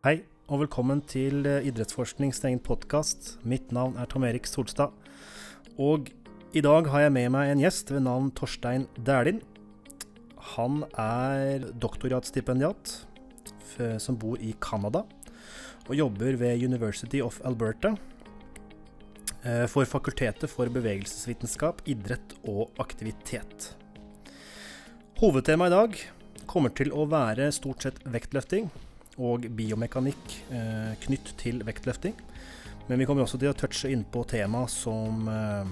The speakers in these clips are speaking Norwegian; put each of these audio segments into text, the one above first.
Hei, og velkommen til eh, Idrettsforsknings egen podkast. Mitt navn er Tom Erik Solstad. Og i dag har jeg med meg en gjest ved navn Torstein Dæhlin. Han er doktorgradsstipendiat som bor i Canada, og jobber ved University of Alberta eh, for Fakultetet for bevegelsesvitenskap, idrett og aktivitet. Hovedtemaet i dag kommer til å være stort sett vektløfting og biomekanikk eh, knytt til vektløfting. Men vi kommer også til å touche inn på tema som eh,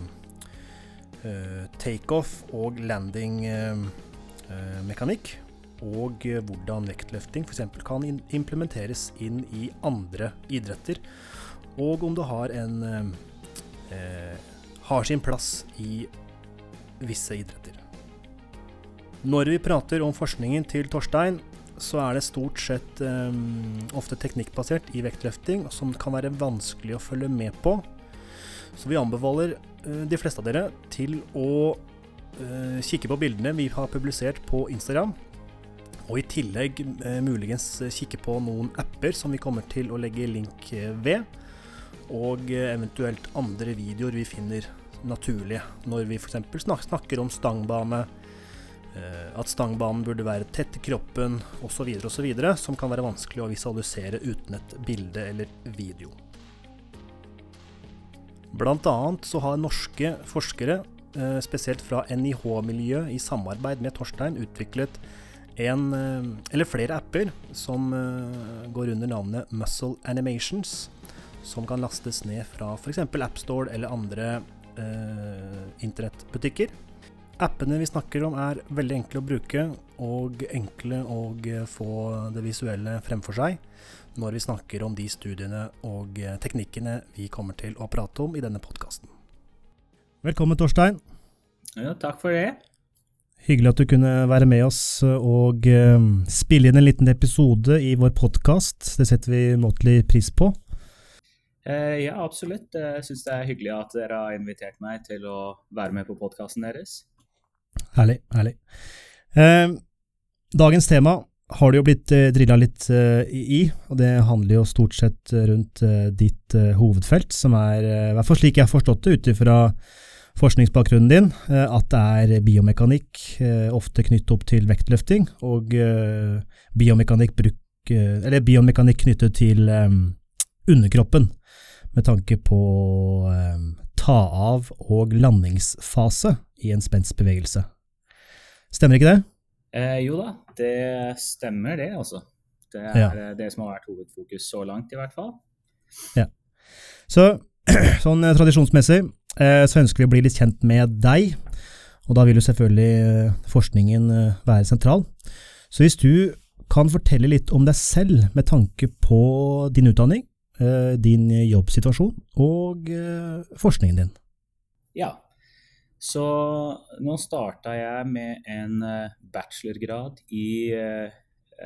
eh takeoff og landing-mekanikk. Eh, eh, og hvordan vektløfting f.eks. kan implementeres inn i andre idretter. Og om det har, en, eh, har sin plass i visse idretter. Når vi prater om forskningen til Torstein, så er det stort sett um, ofte teknikkbasert i vektløfting, som kan være vanskelig å følge med på. Så vi anbefaler uh, de fleste av dere til å uh, kikke på bildene vi har publisert på Instagram. Og i tillegg uh, muligens kikke på noen apper som vi kommer til å legge link ved. Og eventuelt andre videoer vi finner naturlige når vi f.eks. snakker om stangbane, at stangbanen burde være tett i kroppen osv., osv., som kan være vanskelig å visualisere uten et bilde eller video. Blant annet så har norske forskere, eh, spesielt fra NIH-miljøet, i samarbeid med Torstein utviklet en eh, eller flere apper som går under navnet Muscle Animations, som kan lastes ned fra f.eks. AppStore eller andre eh, internettbutikker. Appene vi snakker om er veldig enkle å bruke, og enkle å få det visuelle fremfor seg når vi snakker om de studiene og teknikkene vi kommer til å prate om i denne podkasten. Velkommen, Torstein. Ja, takk for det. Hyggelig at du kunne være med oss og uh, spille inn en liten episode i vår podkast. Det setter vi måtelig pris på. Ja, absolutt. Jeg syns det er hyggelig at dere har invitert meg til å være med på podkasten deres. Herlig. herlig. Eh, dagens tema har det jo blitt eh, drilla litt eh, i, og det handler jo stort sett rundt eh, ditt eh, hovedfelt, som er, eh, i hvert fall slik jeg har forstått det ut ifra forskningsbakgrunnen din, eh, at det er biomekanikk, ofte knyttet opp til vektløfting, og biomekanikk, bruk, biomekanikk knyttet til underkroppen, med tanke på ta av og landingsfase i en spenstbevegelse. Stemmer ikke det? Eh, jo da, det stemmer det, altså. Det er ja. det som har vært hovedfokus så langt, i hvert fall. Ja. Så sånn eh, tradisjonsmessig eh, så ønsker vi å bli litt kjent med deg, og da vil jo selvfølgelig eh, forskningen eh, være sentral. Så hvis du kan fortelle litt om deg selv med tanke på din utdanning, eh, din jobbsituasjon og forskningen din. Ja, så nå starta jeg med en eh, bachelorgrad i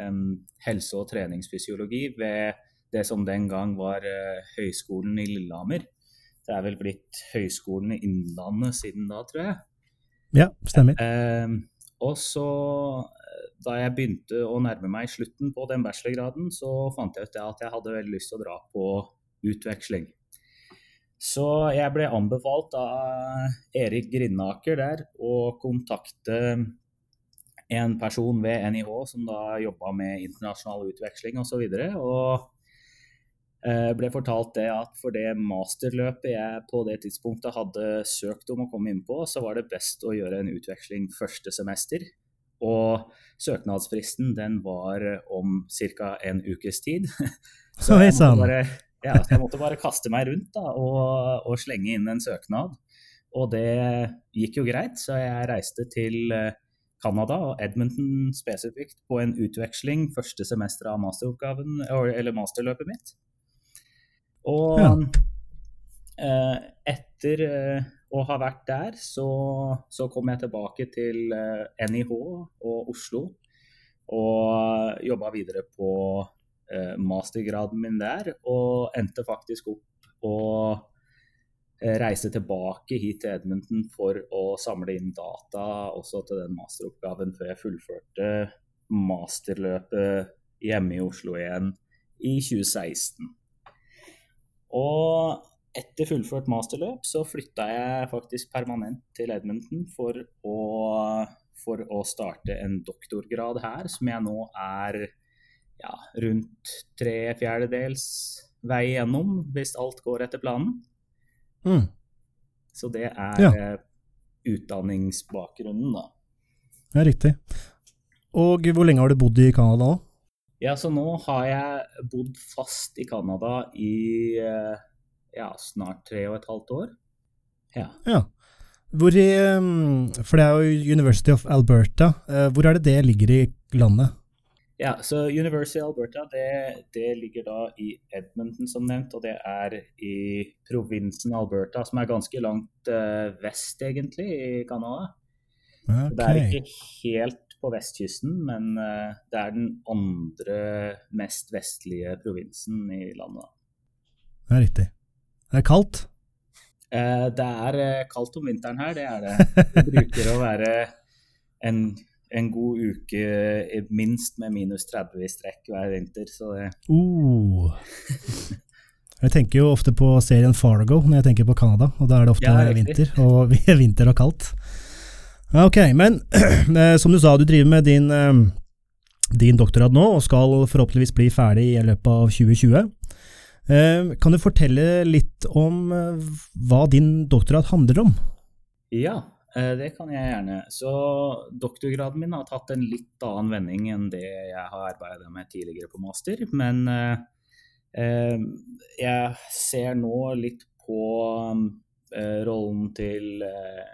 um, helse- og treningsfysiologi ved det som den gang var uh, Høgskolen i Lillehammer. Det er vel blitt Høgskolen i Innlandet siden da, tror jeg. Ja, stemmer. Uh, og så, da jeg begynte å nærme meg slutten på den bachelorgraden, så fant jeg ut at jeg hadde veldig lyst til å dra på utveksling. Så jeg ble anbefalt av Erik Grindaker der å kontakte en person ved NIH som da jobba med internasjonal utveksling osv. Og, så og eh, ble fortalt det at for det masterløpet jeg på det tidspunktet hadde søkt om å komme inn på, så var det best å gjøre en utveksling første semester. Og søknadsfristen den var om ca. en ukes tid. Så jeg måtte bare ja, så jeg måtte bare kaste meg rundt da, og, og, slenge inn en søknad. Og det gikk jo greit, så jeg reiste til eh, Canada og Edmonton spesifikt på en utveksling første semester av masteroppgaven, eller masterløpet mitt. Og ja. eh, etter eh, å ha vært der, så, så, kom jeg tilbake til NIH og Oslo og jobba videre på mastergraden min der, og endte faktisk opp å eh, reise tilbake hit til Edmonton for å samle inn data også til den masteroppgaven før jeg fullførte masterløpet hjemme i Oslo igjen i 2016. Og etter fullført masterløp så flytta jeg faktisk permanent til Edmonton for å, for å starte en doktorgrad her, som jeg nå er ja, rundt tre fjerdedels vei gjennom, hvis alt går etter planen. Mm. Så det er Ja. eh, utdanningsbakgrunnen, da. Ja, riktig. Og hvor lenge har du bodd i Canada nå? Ja, så nå har jeg bodd fast i Canada i eh, ja, snart tre og et halvt år. Ja. Ja. Hvor i um, For det er jo University of Alberta. Eh, Hvor er det det ligger i landet? Ja, så University of Alberta det, det ligger da i Edmonton, som nevnt, og det er i provinsen Alberta, som er ganske langt uh, vest, egentlig, i Canada. Okay. Det er ikke helt på vestkysten, men uh, det er den andre mest vestlige provinsen i landet. Ja, riktig. Det er kaldt? Uh, det er kaldt om vinteren her, det er det. Det bruker å være en, en god uke minst med minus 30 i strekk hver vinter, så det Uh. Jeg tenker jo ofte på serien Fargo når jeg tenker på Canada, og da er det ofte Ja, vinter, og vinter og kaldt. Ok, men eh, som du sa, du driver med din, eh, din doktorgrad nå, og skal forhåpentligvis bli ferdig i løpet av 2020. Eh, Kan du fortelle litt om hva din doktorgrad handler om? Ja, det kan jeg gjerne. Så doktorgraden min har tatt en litt annen vending enn det jeg har arbeidet med tidligere på master. Men eh, eh, jeg ser nå litt på eh, rollen til eh,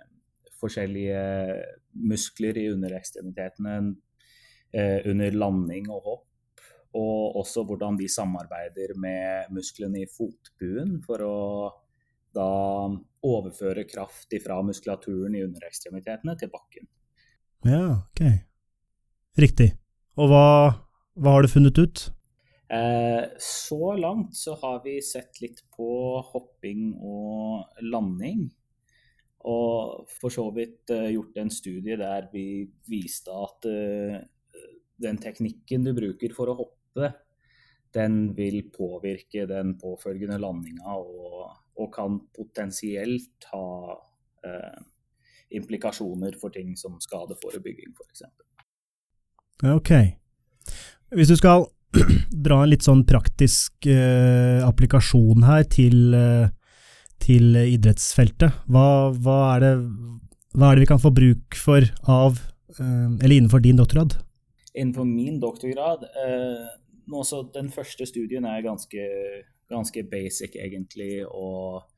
forskjellige muskler i underekstremitetene eh, under landing og hopp. Og også hvordan de samarbeider med musklene i fotbuen for å da overføre kraft fra muskulaturen i underekstremitetene til bakken. Ja, ok. Riktig. Og hva, hva har du funnet ut? Eh, så langt så har vi sett litt på hopping og landing. Og for så vidt eh, gjort en studie der vi viste at eh, den teknikken du bruker for å hoppe, den vil påvirke den påfølgende landinga og, og kan potensielt ha eh, implikasjoner for ting som skadeforebygging, f.eks. Ok. Hvis du skal dra en litt sånn praktisk eh, applikasjon her til, eh, til idrettsfeltet, hva, hva, er det, hva er det vi kan få bruk for av, eh, eller innenfor din doktorgrad? innenfor min doktorgrad eh, nå så Den første studien er ganske, ganske basic, egentlig, og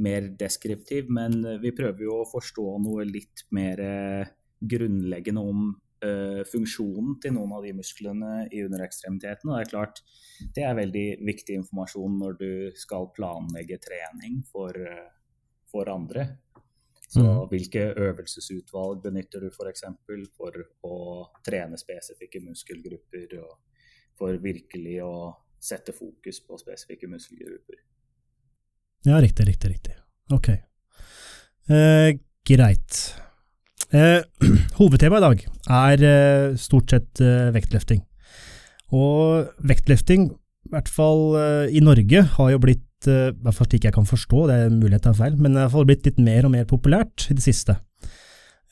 mer deskriptiv. Men vi prøver jo å forstå noe litt mer eh, grunnleggende om uh, funksjonen til noen av de musklene i underekstremitetene. Og det er klart, det er veldig viktig informasjon når du skal planlegge trening for, uh, for andre. Så Mhm. hvilke øvelsesutvalg benytter du f.eks. For, for å trene spesifikke muskelgrupper, og for virkelig å sette fokus på spesifikke muskelgrupper. Ja, riktig, riktig, riktig. Ok. Eh, greit. Eh, hovedtemaet i dag er eh, stort sett eh, vektløfting. Og vektløfting, i hvert fall eh, i Norge, har jo blitt, eh, i hvert fall slik jeg kan forstå, det er mulighet til å ha feil, men det har blitt litt mer og mer populært i det siste.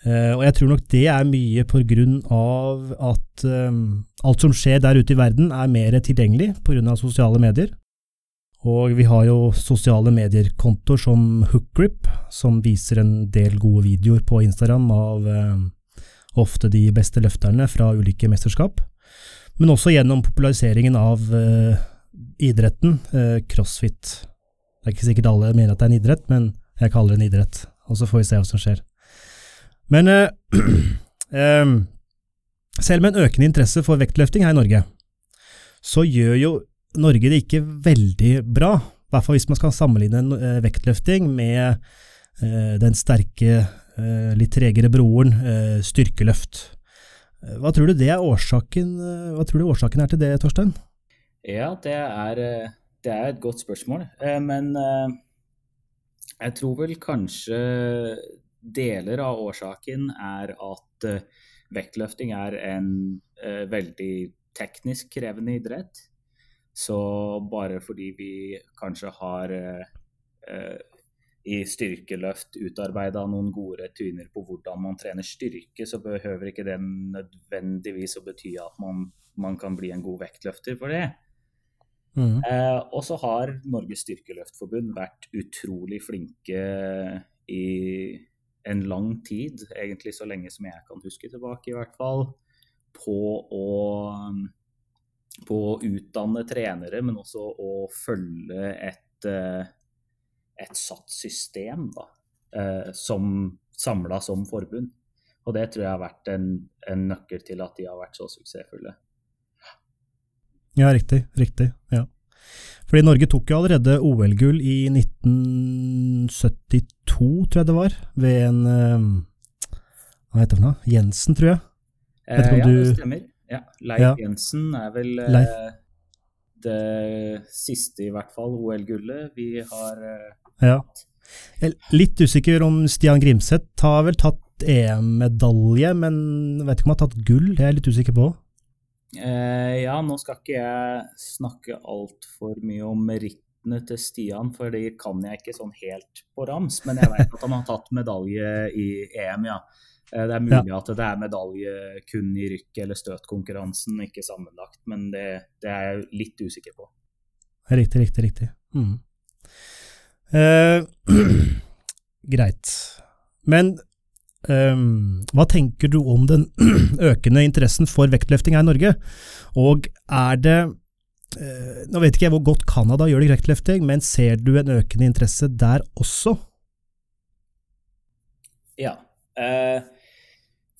Eh, og jeg tror nok det er mye på grunn av at eh, alt som skjer der ute i verden er mer tilgjengelig på grunn av sosiale medier. Og vi har jo sosiale medier-kontoer som Hookgrip, som viser en del gode videoer på Instagram av eh, ofte de beste løfterne fra ulike mesterskap. Men også gjennom populariseringen av eh, idretten, eh, crossfit. Det er ikke sikkert alle mener at det er en idrett, men jeg kaller det en idrett. Og så får vi se hva som skjer. Men eh, eh, selv med en økende interesse for vektløfting her i Norge, så gjør jo Norge det ikke veldig bra. I hvert fall hvis man skal sammenligne en eh, vektløfting med eh, den sterke, eh, litt tregere broren eh, styrkeløft. Hva tror du det er årsaken, hva tror du årsaken er til det, Torstein? Ja, det er, det er et godt spørsmål. Men jeg tror vel kanskje deler av årsaken er at eh, vektløfting er en eh, veldig teknisk krevende idrett. Så bare fordi vi kanskje har eh, i styrkeløft utarbeida noen gode rutiner på hvordan man trener styrke, så behøver ikke det nødvendigvis å bety at man, man kan bli en god vektløfter for det. Mm. Eh, og så har Norges styrkeløftforbund vært utrolig flinke i en lang tid, egentlig så lenge som jeg kan huske tilbake, i hvert fall, på å, på å utdanne trenere, men også å følge et, eh, et satt system, da, eh, som samla som forbund. Og det tror jeg har vært en, en nøkkel til at de har vært så suksessfulle. Ja, riktig. Riktig. Ja. Fordi Norge tok jo allerede OL-gull i 1972, tror jeg det var, ved en eh, Hva heter det for noe? Jensen, tror jeg. Eh, ja, du... det stemmer. Ja, Leif ja. Jensen er vel eh, Leif. det siste, i hvert fall, OL-gullet vi har eh, ja. Jeg er litt usikker om Stian Grimseth har vel tatt EM-medalje, men vet ikke om han har tatt gull. Det er jeg litt usikker på. Eh, ja, nå skal ikke jeg snakke altfor mye om merittene til Stian, for de kan jeg ikke sånn helt på rams. Men jeg vet at han har tatt medalje i EM, ja. Eh, det er mulig ja. at det er medalje kun i rykk- eller støtkonkurransen, ikke sammenlagt. Men det, det, er jeg litt usikker på. Riktig, riktig, riktig. Mm. Eh, greit. Men hva tenker du om den økende interessen for vektløfting her i Norge? Og er det uh, Nå vet ikke jeg hvor godt Canada gjør det i vektløfting, men ser du en økende interesse der også? Ja. Uh,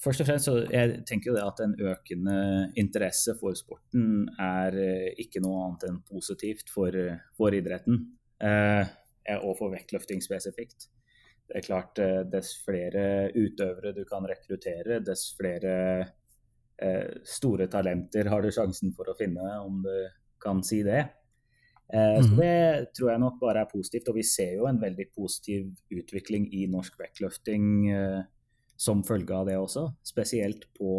først og fremst så jeg tenker jeg at en økende interesse for sporten er uh, ikke noe annet enn positivt for, for idretten. og for vektløfting spesifikt det er klart, eh, dess flere utøvere du kan rekruttere, dess flere eh, store talenter har du sjansen for å finne, om du kan si det. Eh, mm. Så det tror jeg nok bare er positivt. Og vi ser jo en veldig positiv utvikling i norsk vektløfting eh, som følge av det også. Spesielt på,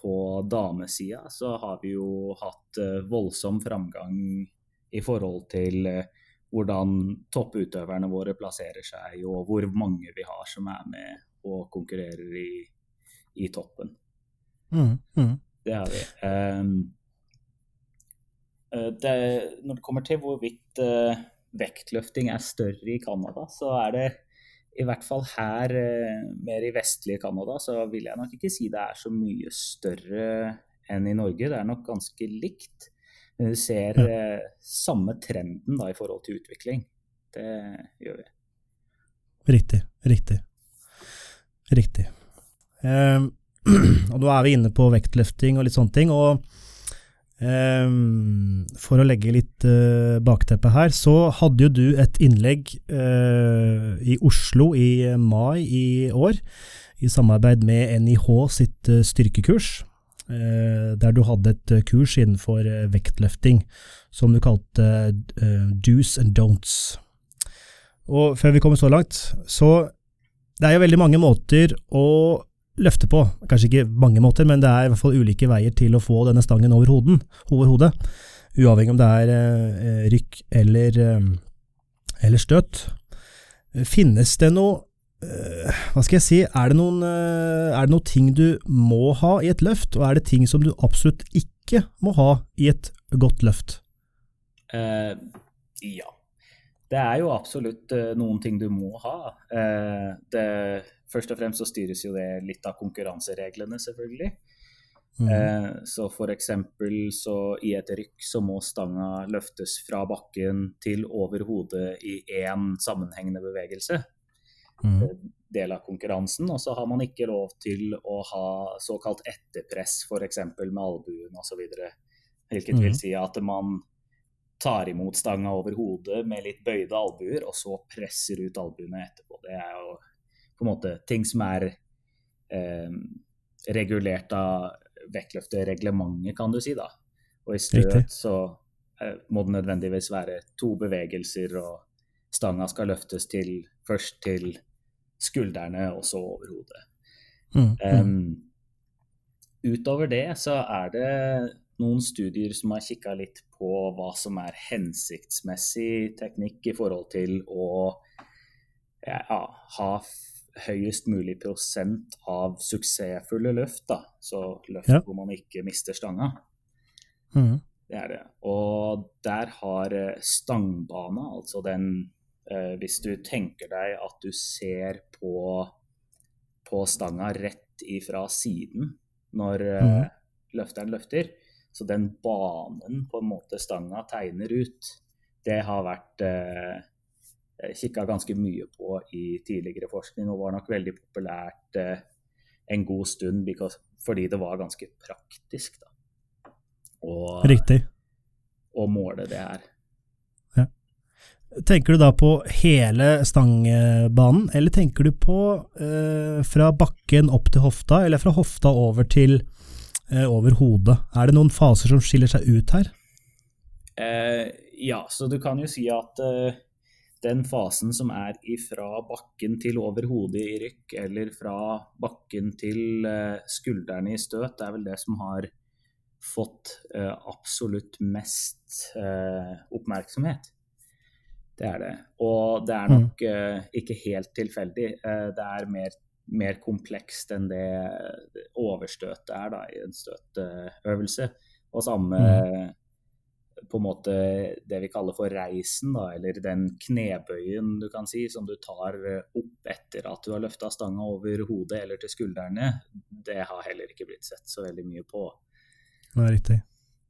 på damesida så har vi jo hatt eh, voldsom framgang i forhold til eh, hvordan topputøverne våre plasserer seg, og hvor mange vi har som er med og konkurrerer i, i toppen. Mm, mm. Det er vi. Um, det, når det kommer til hvorvidt uh, vektløfting er større i Canada, så er det i hvert fall her, uh, mer i vestlige Canada, så vil jeg nok ikke si det er så mye større enn i Norge. Det er nok ganske likt. Men vi ser ja. eh, samme trenden da, i forhold til utvikling. Det gjør vi. Riktig. Riktig. Riktig. Eh, og nå er vi inne på vektløfting og litt sånne ting. og um, For å legge litt uh, bakteppe her, så hadde jo du et innlegg uh, i Oslo i mai i år, i samarbeid med NIH sitt uh, styrkekurs. Eh, der du hadde et eh, kurs innenfor eh, vektløfting som du kalte do's and don'ts. Og før vi kommer så langt, så det er jo veldig mange måter å løfte på. Kanskje ikke mange måter, men det er i hvert fall ulike veier til å få denne stangen over, hoden, over hodet. Uavhengig om det er rykk eller, eller støt. Finnes det noe hva skal jeg si, er det, noen, eh, er det noen ting du må ha i et løft, og er det ting som du absolutt ikke må ha i et godt løft? Uh, ja. Det er jo absolutt uh, noen ting du må ha. Uh, det, først og fremst så styres jo det litt av konkurransereglene, selvfølgelig. Mm. så for eksempel så i et rykk så må stanga løftes fra bakken til over hodet i én sammenhengende bevegelse mm. Eh, del av konkurransen. Og så har man ikke lov til å ha såkalt etterpress, f.eks. med albuen osv. Hvilket mm. vil si at man tar imot stanga over hodet med litt bøyde albuer, og så presser ut albuene etterpå. Det er jo på en måte ting som er eh, regulert av vektløftereglementet, kan du si. da. Og i støt så eh, må det nødvendigvis være to bevegelser, og stanga skal løftes til, først til skuldrene og så over hodet. Mm, mm. Um, utover det så er det noen studier som har kikka litt på hva som er hensiktsmessig teknikk i forhold til å ja, ha høyest mulig prosent av suksessfulle løft. Da. Så løft ja. hvor man ikke mister stanga. Mm. Det er det. Og der har eh, stangbana, altså den Hvis du tenker deg at du ser på, på stanga rett ifra siden når eh, mm. løfteren løfter, så den banen på en måte stanga tegner ut, det har vært eh, kikka ganske mye på i tidligere forskning, og var nok veldig populært eh, en god stund because, fordi det var ganske praktisk. da. å, Riktig. Å måle det her. Tenker du da på hele stangbanen, eller tenker du på eh, fra bakken opp til hofta, eller fra hofta over til eh, over hodet. Er det noen faser som skiller seg ut her? Eh, ja, så du kan jo si at eh, den fasen som er ifra bakken til over hodet i rykk, eller fra bakken til eh, skuldrene i støt, det er vel det som har fått eh, absolutt mest oppmerksomhet. Det er det. Og det er mm. nok ikke helt tilfeldig. det er mer mer komplekst enn det overstøtet er da, i en støtøvelse. Og samme mm. på en måte det vi kaller for reisen, da, eller den knebøyen du kan si, som du tar opp etter at du har løfta stanga over hodet eller til skuldrene, det har heller ikke blitt sett så veldig mye på. Det er riktig.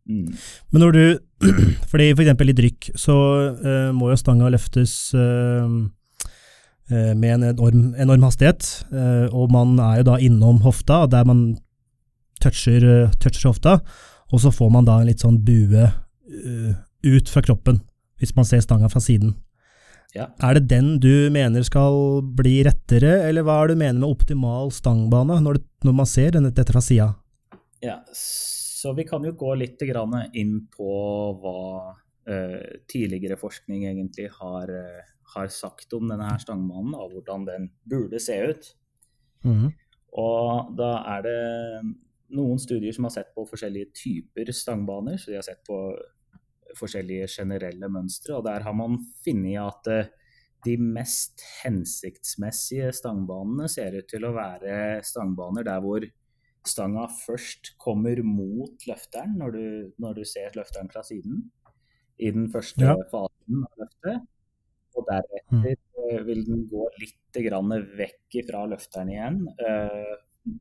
Mm. Men når du fordi f.eks. i drykk så uh, må jo stanga løftes uh, uh, med en enorm, enorm hastighet, og man er jo da innom hofta, der man toucher, toucher hofta, og så får man da en litt sånn bue ut fra kroppen, hvis man ser stanga fra siden. Ja. Er det den du mener skal bli rettere, eller hva er det du mener med optimal stangbane, når, det, når man ser denne, dette fra sida? Ja, så vi kan jo gå litt inn på hva uh, tidligere forskning egentlig har uh, har sagt om denne her stangmannen, og hvordan den burde se ut. Mm. Og da er det noen studier som har sett på forskjellige typer stangbaner. Så de har sett på forskjellige generelle mønstre, og der har man funnet at eh, de mest hensiktsmessige stangbanene ser ut til å være stangbaner der hvor stanga først kommer mot løfteren når du, når du ser løfteren fra siden. I den første ja. fasen av løftet. Og deretter mm. Vil den gå litt vekk fra løfteren igjen. Eh,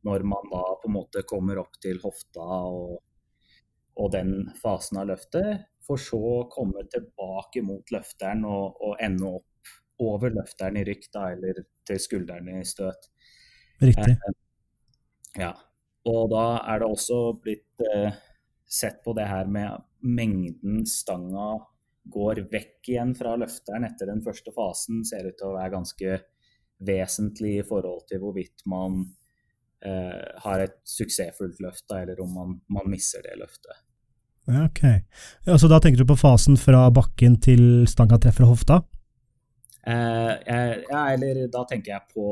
når man da på en måte kommer opp til hofta og, og den fasen av løftet. For så å komme tilbake mot løfteren og, og, ende opp over løfteren i rykk, da, eller til skulderen i støt. Riktig. Eh, ja. Og da er det også blitt eh, sett på det her med mengden stanga går vekk igjen fra løfteren etter den første fasen, ser ut til å være ganske vesentlig i forhold til hvorvidt man eh, har et suksessfullt løft, eller om man, man misser det løftet. Ok. Ja, så da tenker du på fasen fra bakken til stanga treffer hofta? Eh, ja, eller da tenker jeg på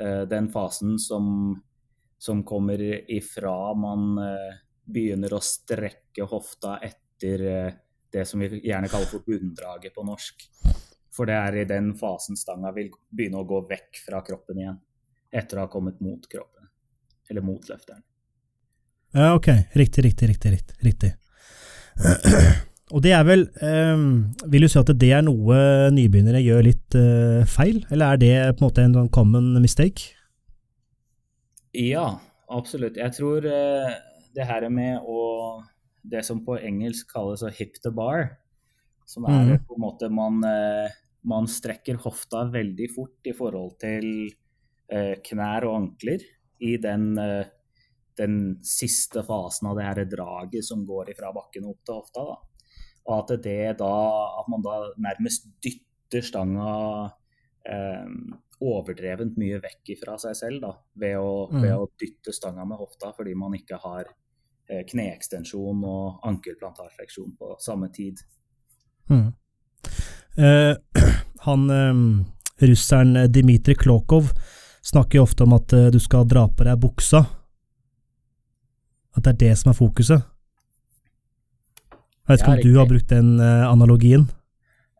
eh, den fasen som, som kommer ifra man eh, begynner å strekke hofta etter eh, det som vi gjerne kaller for bunndraget på norsk. For det er i den fasen stanga vil begynne å gå vekk fra kroppen igjen. Etter å ha kommet mot kroppen. Eller mot løfteren. Ja, ok. Riktig, riktig, riktig. riktig, riktig. Og det er vel um, Vil du si at det er noe nybegynnere gjør litt uh, feil, eller er det på en måte en sånn common mistake? Ja, absolutt. Jeg tror uh, det her med å det som på engelsk kalles å hip the bar. Som er mm. på en måte man, eh, man, strekker hofta veldig fort i forhold til eh, knær og ankler i den, eh, den, siste fasen av det her draget som går fra bakken opp til hofta. Da. Og at, det da, at man da nærmest dytter stanga eh, overdrevent mye vekk fra seg selv da, ved å, mm. ved å dytte stanga med hofta fordi man ikke har Eh, kneekstensjon og ankelplantarfleksjon på samme tid. Mm. Eh, han eh, russeren Dmitrij Klokov snakker jo ofte om at eh, du skal dra på deg buksa. At det er det som er fokuset. Jeg vet ikke om du har brukt den eh, analogien?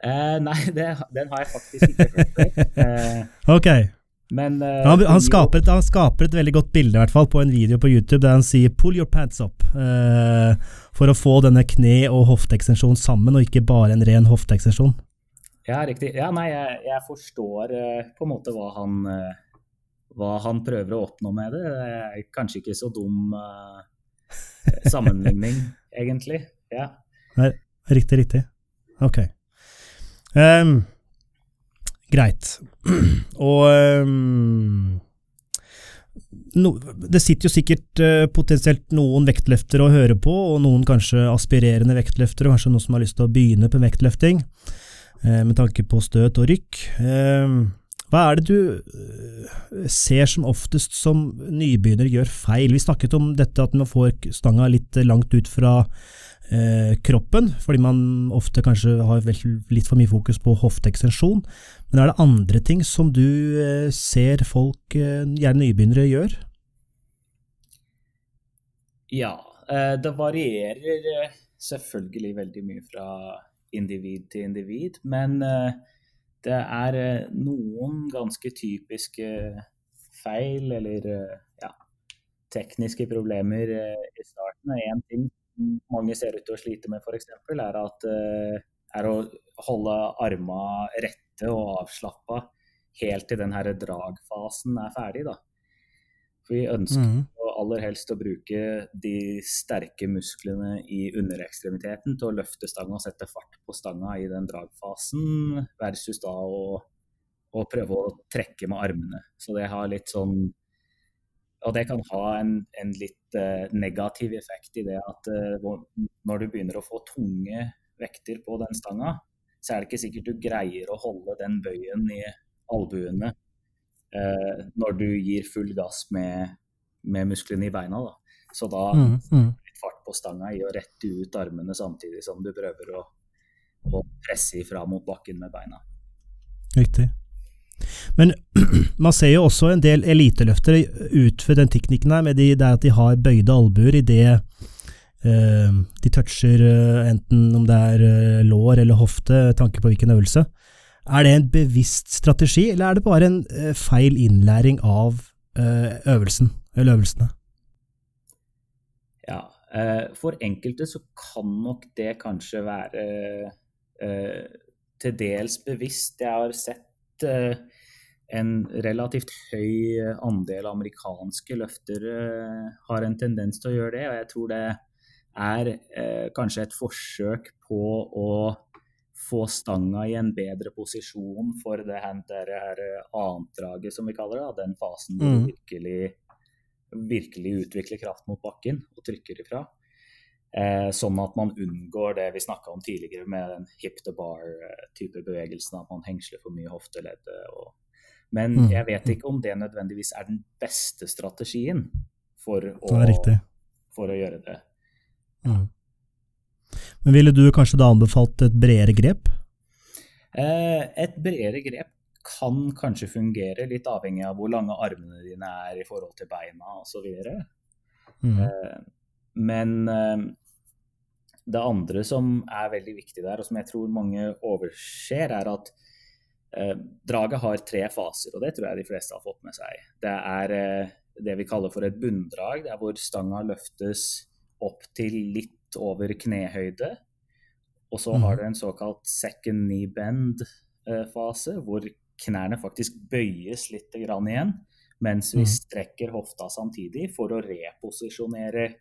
Eh, nei, det, den har jeg faktisk ikke hørt før. Ok. men uh, Han, han, skaper et, han skaper et veldig godt bilde i hvert fall på en video på YouTube der han sier 'pull your pants up' uh, for å få denne kne- og hofteekstensjonen sammen, og ikke bare en ren hofteekstensjon. Ja, riktig. Ja, nei, jeg, jeg forstår uh, på en måte hva han, hva han prøver å oppnå med det. Det er kanskje ikke så dum sammenligning, egentlig. Ja. Riktig, riktig. Ok. Ehm, greit. Og um, no, Det sitter jo sikkert uh, potensielt noen vektløftere å høre på, og noen kanskje aspirerende vektløftere, kanskje noen som har lyst til å begynne på vektløfting, uh, med tanke på støt og rykk. Um, hva er det du eh, ser som oftest som nybegynner gjør feil? Vi snakket om dette at man får stanga litt langt ut fra eh, kroppen, fordi man ofte kanskje har litt for mye fokus på hofteekstensjon. Men er det andre ting som du eh, ser folk, eh, gjerne nybegynnere, gjør? ja. eh, Det varierer eh, selvfølgelig veldig mye fra individ til individ, men det er noen ganske typiske feil eller ja, tekniske problemer i starten. En ting mange ser ut til å slite med, f.eks., er, at, eh, er å holde armene rette og avslappa helt til den her dragfasen er ferdig. Da. For vi ønsker mm -hmm. aller helst å bruke de sterke musklene i underekstremiteten til å løfte stanga og sette fart på stanga i den dragfasen, versus da å, å prøve å trekke med armene. Så det har litt sånn Og det kan ha en, en litt eh, negativ effekt i det at eh, når du begynner å få tunge vekter på den stanga, så er det ikke sikkert du greier å holde den bøyen i albuene eh, når du gir full gass med, med musklene i beina. Da. Så da mm, mm. litt fart på stanga i å rette ut armene samtidig som du prøver å, å presse ifra mot bakken med beina. Riktig. Men man ser jo også en del eliteløftere utføre den teknikken her, med de, det at de har bøyde albuer idet uh, de toucher uh, enten om det er uh, lår eller hofte, tanke på hvilken øvelse. Er det en bevisst strategi, eller er det bare en uh, feil innlæring av eh, øvelsen, eller øvelsene? Ja, eh, For enkelte så kan nok det kanskje være eh, til dels bevisst. Jeg har sett eh, en relativt høy andel amerikanske løftere har en tendens til å gjøre det, og jeg tror det er eh, kanskje et forsøk på å få stanga i en bedre posisjon for det her, det her annetdraget, som vi kaller det. Den fasen hvor Mm. du virkelig virkelig utvikler kraft mot bakken og trykker ifra. Eh, sånn at man unngår det vi snakka om tidligere med den hip to bar-type bevegelsen, at man hengsler for mye hofteleddet. Og... Men Mm. jeg vet ikke om det nødvendigvis er den beste strategien for å, Det for å gjøre det. Mm. Men ville du kanskje da anbefalt et bredere grep? Eh, et bredere grep kan kanskje fungere, litt avhengig av hvor lange armene dine er i forhold til beina osv. Mm. Eh, Men eh, det andre som er veldig viktig der, og som jeg tror mange overser, er at eh, draget har tre faser, og det tror jeg de fleste har fått med seg. Det er eh, det vi kaller for et bunndrag, det er hvor stanga løftes opp til litt over knehøyde. Og så har Mhm. du en såkalt second knee bend-fase, hvor knærne faktisk bøyes litt grann igjen, mens vi Mhm. strekker hofta samtidig for å reposisjonere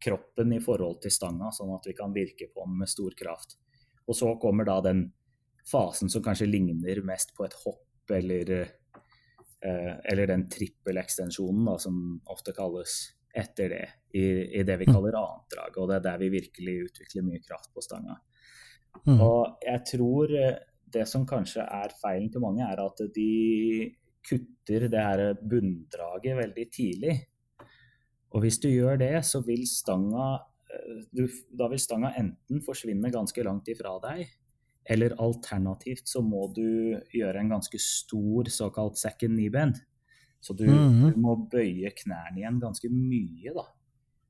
kroppen i forhold til stanga, sånn at vi kan virke på den med stor kraft. Og så kommer da den fasen som kanskje ligner mest på et hopp, eller, eh, eller den trippelekstensjonen som ofte kalles etter det, i, i det vi Mm. kaller annetdraget. Og det er der vi virkelig utvikler mye kraft på stanga. Mm. Og jeg tror eh, det som kanskje er feilen til mange, er at de kutter det her bunndraget veldig tidlig. Og hvis du gjør det, så vil stanga eh, du, Da vil stanga enten forsvinne ganske langt ifra deg, eller alternativt så må du gjøre en ganske stor såkalt second knee bend. Så du, Mhm. du må bøye knærne igjen ganske mye da,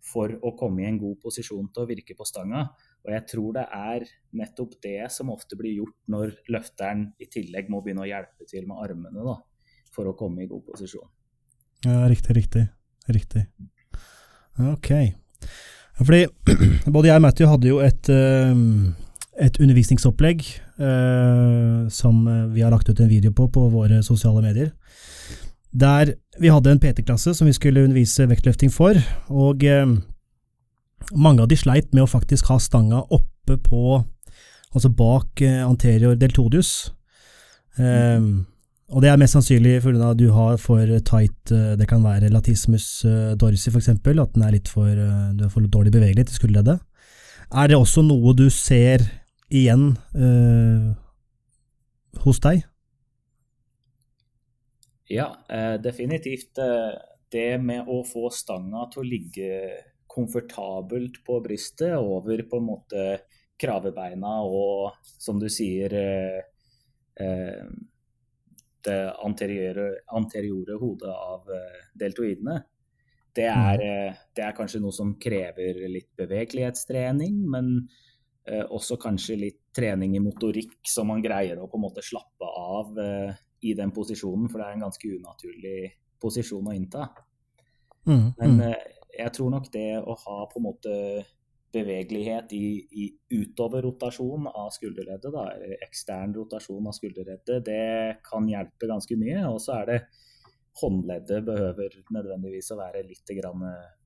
for å komme i en god posisjon til å virke på stanga. Og Og jeg tror det er nettopp det som ofte blir gjort når løfteren i tillegg må begynne å hjelpe til med armene da, for å komme i god posisjon. Ja, riktig, riktig. Riktig. Ok. Fordi både jeg og Matthew hadde jo et, et undervisningsopplegg som vi har lagt ut en video på på våre sosiale medier. Der vi hadde en PT-klasse som vi skulle undervise vektløfting for, og mange av de sleit med å faktisk ha stanga oppe på Altså bak anterior deltodius. Um, og det er mest sannsynlig fordi du har for tight Det kan være latismus dorsi, f.eks. At den er litt for, du har for dårlig bevegelighet i skulderleddet. Er det også noe du ser igjen uh, hos deg? Ja, definitivt. Det med å få stanga til å ligge komfortabelt på brystet over på en måte kravebeina og, som du sier, eh, det anteriore, anteriore hodet av eh, deltoidene. Det er, eh, det er, kanskje noe som krever litt bevegelighetstrening, men eh, også kanskje litt trening i motorikk, så man greier å på en måte slappe av i den posisjonen, for det er en ganske unaturlig posisjon å innta. Mm, men mm. Jeg tror nok det å ha på en måte bevegelighet i, i utoverrotasjon av skulderleddet, da, ekstern rotasjon av skulderleddet, det kan hjelpe ganske mye. Og så er det håndleddet behøver nødvendigvis å være litt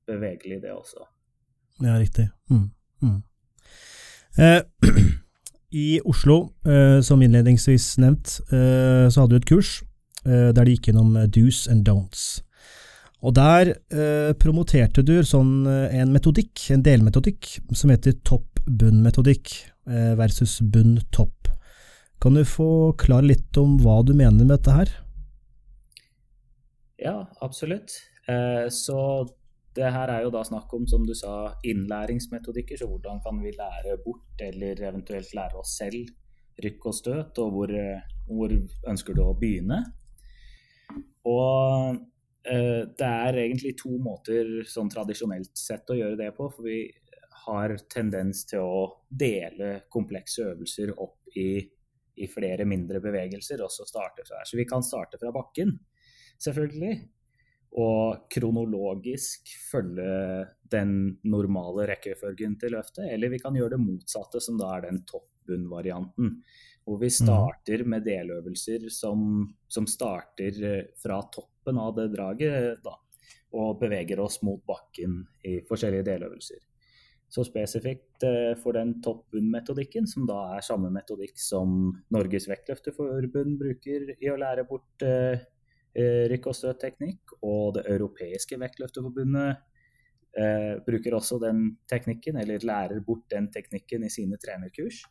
bevegelig, det også. Ja, riktig. Mm. Mm. Eh, I Oslo, eh, som innledningsvis nevnt, eh, så hadde du et kurs eh, der det gikk gjennom do's and don'ts. Og der eh, promoterte du sånn eh, en metodikk, en delmetodikk, som heter topp-bunn-metodikk eh, versus bunn-topp. Kan du forklare litt om hva du mener med dette her? Ja, absolutt. Eh, så det her er jo da snakk om, som du sa, innlæringsmetodikker. Så hvordan kan vi lære bort, eller eventuelt lære oss selv, rykk og støt, og hvor, hvor ønsker du å begynne? Og det er egentlig to måter sånn tradisjonelt sett å gjøre det på. For vi har tendens til å dele komplekse øvelser opp i, i flere mindre bevegelser, og så starte fra her. Så vi kan starte fra bakken, selvfølgelig. Og kronologisk følge den normale rekkefølgen til løftet. Eller vi kan gjøre det motsatte, som da er den topp-bunn-varianten. Hvor vi mhm. starter med deløvelser som, som starter eh, fra toppen av det draget da, og beveger oss mot bakken i forskjellige deløvelser. Så spesifikt eh, for den topp-bunn-metodikken, som da er samme metodikk som Norges vektløfterforbund bruker i å lære bort eh, eh rykk- og støtteknikk, og det europeiske vektløfterforbundet eh, bruker også den teknikken, eller lærer bort den teknikken i sine trenerkurs.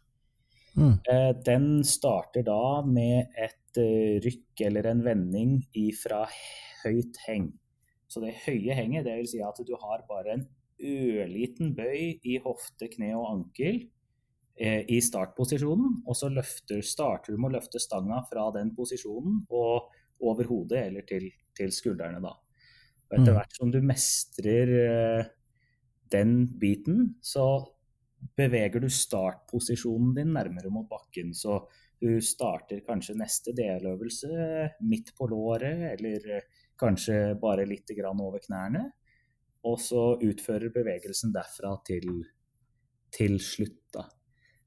Mm. Eh, den starter da med et eh, rykk eller en vending ifra høyt heng. Så det høye henget, vil Si at du har bare en ørliten bøy i hofte, kne og ankel eh, i startposisjonen. Og så løfter, starter du med å løfte stanga fra den posisjonen og over hodet eller til, til skuldrene. da. Og etter mm. hvert som du mestrer den biten, så beveger du startposisjonen din nærmere mot bakken. Så du starter kanskje neste deløvelse midt på låret, eller kanskje bare litt over knærne. Og så utfører bevegelsen derfra til, til slutt, da.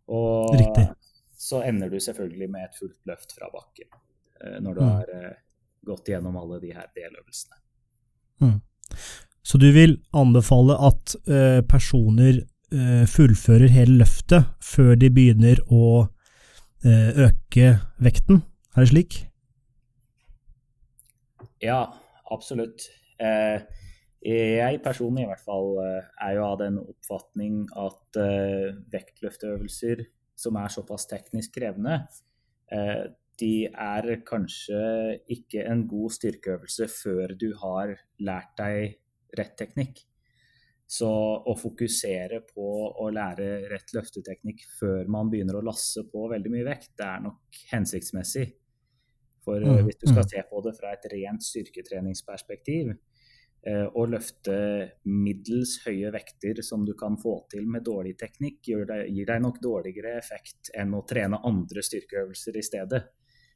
Og Riktig. så ender du selvfølgelig med et fullt løft fra bakken eh, når du mm. har eh, gått gjennom alle de her deløvelsene. Mm. Så du vil anbefale at uh, personer Eh, fullfører hele løftet før de begynner å eh, øke vekten. Er det slik? Ja, absolutt. Eh, jeg personlig i hvert fall er jo av den oppfatning at vektløftøvelser som er såpass teknisk krevende, de er kanskje ikke en god styrkeøvelse før du har lært deg rett teknikk. Så å fokusere på å lære rett løfteteknikk før man begynner å lasse på veldig mye vekt, det er nok hensiktsmessig. For eh, mm, hvis du skal mm. se på det fra et rent styrketreningsperspektiv, Eh, å løfte middels høye vekter som du kan få til med dårlig teknikk, gir deg nok dårligere effekt enn å trene andre styrkeøvelser i stedet.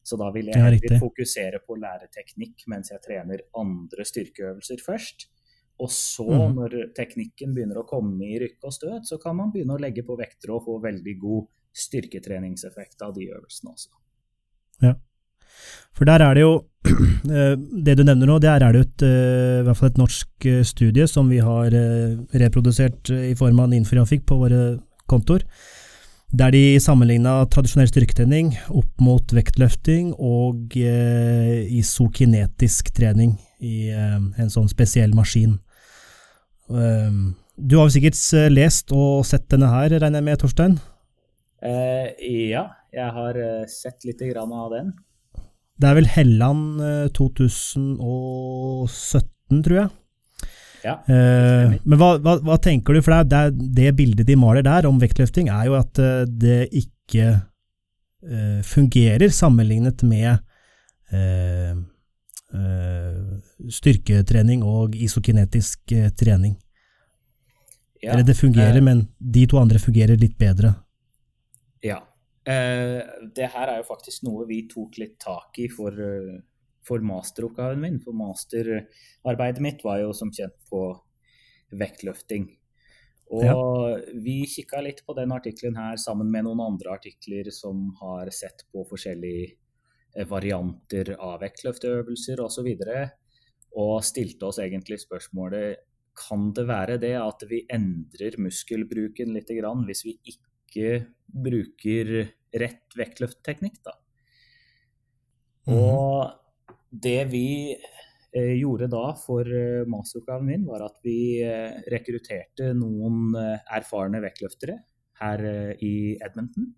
Så da vil jeg heller fokusere på å lære teknikk mens jeg trener andre styrkeøvelser først. Og så, mm. når teknikken begynner å komme i rykke og støt, så kan man begynne å legge på vekter og få veldig god styrketreningseffekt av de øvelsene også. Ja. For der er det jo eh, Det du nevner nå, der er det et, eh, i hvert fall et norsk eh, studie som vi har reprodusert i form av en infografikk på våre kontor. Der de sammenligna tradisjonell styrketrening opp mot vektløfting og isokinetisk trening i en sånn spesiell maskin. Du har jo sikkert lest og sett denne her, regner jeg med, Torstein? Uh, ja, jeg har sett litt av den. Det er vel Helland 2017, eh, tror jeg. Ja, eh, men hva, hva, hva, tenker du? For det, det, det, bildet de maler der om vektløfting, er jo at eh, det ikke eh, fungerer sammenlignet med eh, eh, styrketrening og isokinetisk trening. Ja, Eller det fungerer, men de to andre fungerer litt bedre. Ja, Eh, det her er jo faktisk noe vi tok litt tak i for, eh, for masteroppgaven min. For masterarbeidet mitt var jo som kjent på vektløfting. Og ja. vi kikka litt på den artikkelen her sammen med noen andre artikler som har sett på forskjellige eh, varianter av vektløftøvelser osv. Og, så og stilte oss egentlig spørsmålet kan det være det at vi endrer muskelbruken litt hvis vi ikke bruker rett vektløftteknikk. Da. -hmm. Og det vi eh, gjorde da for eh, masteroppgaven min, var at vi eh, rekrutterte noen eh, erfarne vektløftere her eh, i Edmonton.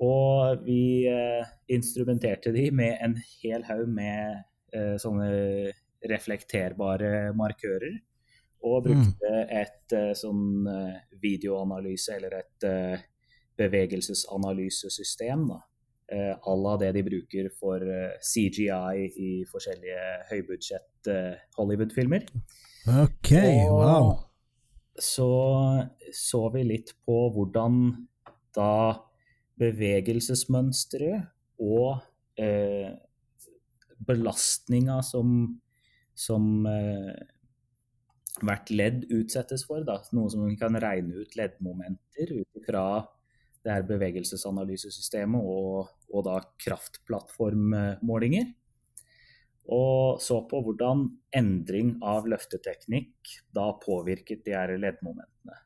Og vi eh, instrumenterte de med en hel haug med sånne reflekterbare markører. Og brukte mm. et sånn videoanalyse eller et bevegelsesanalysesystem. da, eh, à la det de bruker for eh, CGI i forskjellige høybudsjett eh, Hollywood-filmer. Ok, wow. Så så vi litt på hvordan da bevegelsesmønsteret og eh, belastninga som, som eh, hvert ledd utsettes for, da, noe som man kan regne ut leddmomenter ut fra det her bevegelsesanalysesystemet og, og da kraftplattformmålinger. Og så på hvordan endring av løfteteknikk da påvirket de her leddmomentene.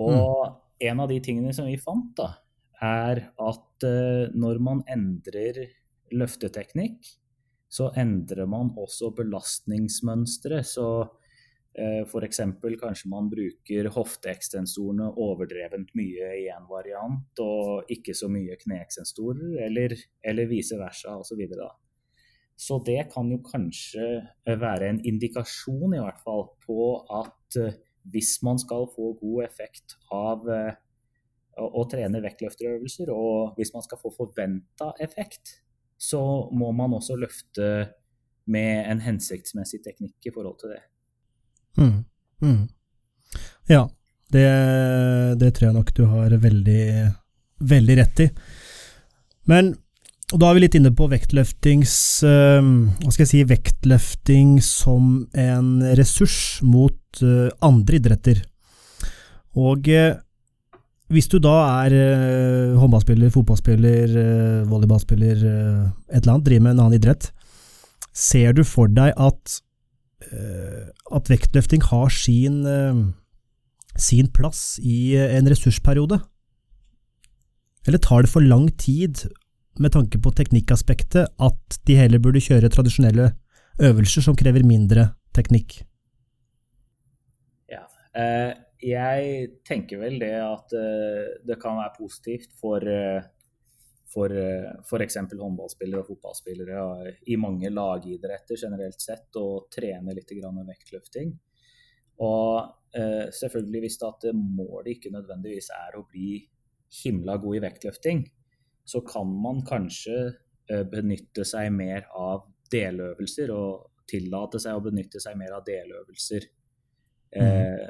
Og mm. en av de tingene som vi fant, da, er at uh, når man endrer løfteteknikk, så endrer man også belastningsmønsteret. Så Eh, F.eks. kanskje man bruker hofteekstensorene overdrevent mye i en variant, og ikke så mye kneekstensorer, eller, eller vice versa osv. Så, så det kan jo kanskje eh, være en indikasjon i hvert fall på at eh, hvis man skal få god effekt av å trene vektløfterøvelser, og hvis man skal få forventa effekt, så må man også løfte med en hensiktsmessig teknikk i forhold til det. Mm. Mm. Ja, det, det, tror jeg nok du har veldig, veldig rett i. Men og da er vi litt inne på vektløftings uh, Hva skal jeg si Vektløfting som en ressurs mot uh, andre idretter. Og uh, hvis du da er håndballspiller, fotballspiller, volleyballspiller, et eller annet, driver med en annen idrett, ser du for deg at Eh, at vektløfting har sin, eh, sin plass i eh, en ressursperiode? Eller tar det for lang tid, med tanke på teknikkaspektet, at de heller burde kjøre tradisjonelle øvelser som krever mindre teknikk? Ja, jeg tenker vel det at det kan være positivt for for uh, eh, f.eks. håndballspillere og fotballspillere i mange lagidretter generelt sett å trene litt vektløfting. Og selvfølgelig hvis det målet ikke nødvendigvis er å bli himla god i vektløfting, så kan man kanskje benytte seg mer av deløvelser og tillate seg å benytte seg mer av deløvelser. Eh,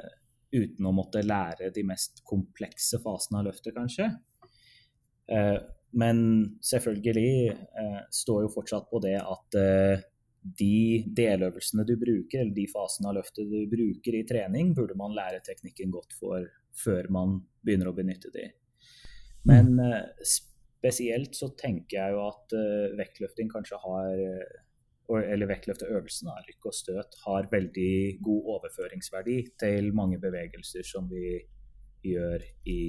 uten å måtte lære de mest komplekse fasene av løftet, kanskje. Eh, men selvfølgelig eh, står jo fortsatt på det at eh, de deløvelsene du bruker, eller de fasene av løftet du bruker i trening, burde man lære teknikken godt for før man begynner å benytte de. Men spesielt så tenker jeg jo at vektløfting kanskje har eller vektløfteøvelsen, rykk og støt, har veldig god overføringsverdi til mange bevegelser som vi gjør i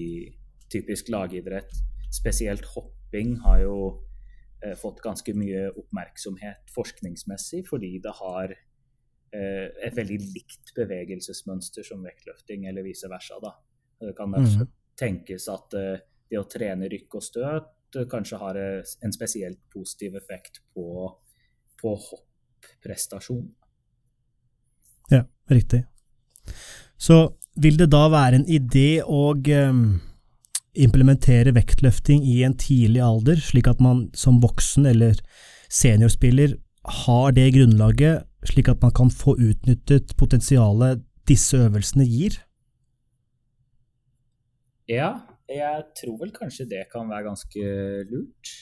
typisk lagidrett. Spesielt hopping har jo eh, fått ganske mye oppmerksomhet forskningsmessig fordi det har eh, et veldig likt bevegelsesmønster som vektløfting, eller vice versa. Da. Det kan mm. tenkes at eh, det å trene rykk og støt eh, kanskje har eh, en spesielt positiv effekt på, på hopprestasjon. Ja, riktig. Så vil det da være en idé å um implementere vektløfting i en tidlig alder, slik at man som voksen eller seniorspiller har det grunnlaget, slik at man kan få utnyttet potensialet disse øvelsene gir? Ja, jeg tror vel kanskje det kan være ganske lurt.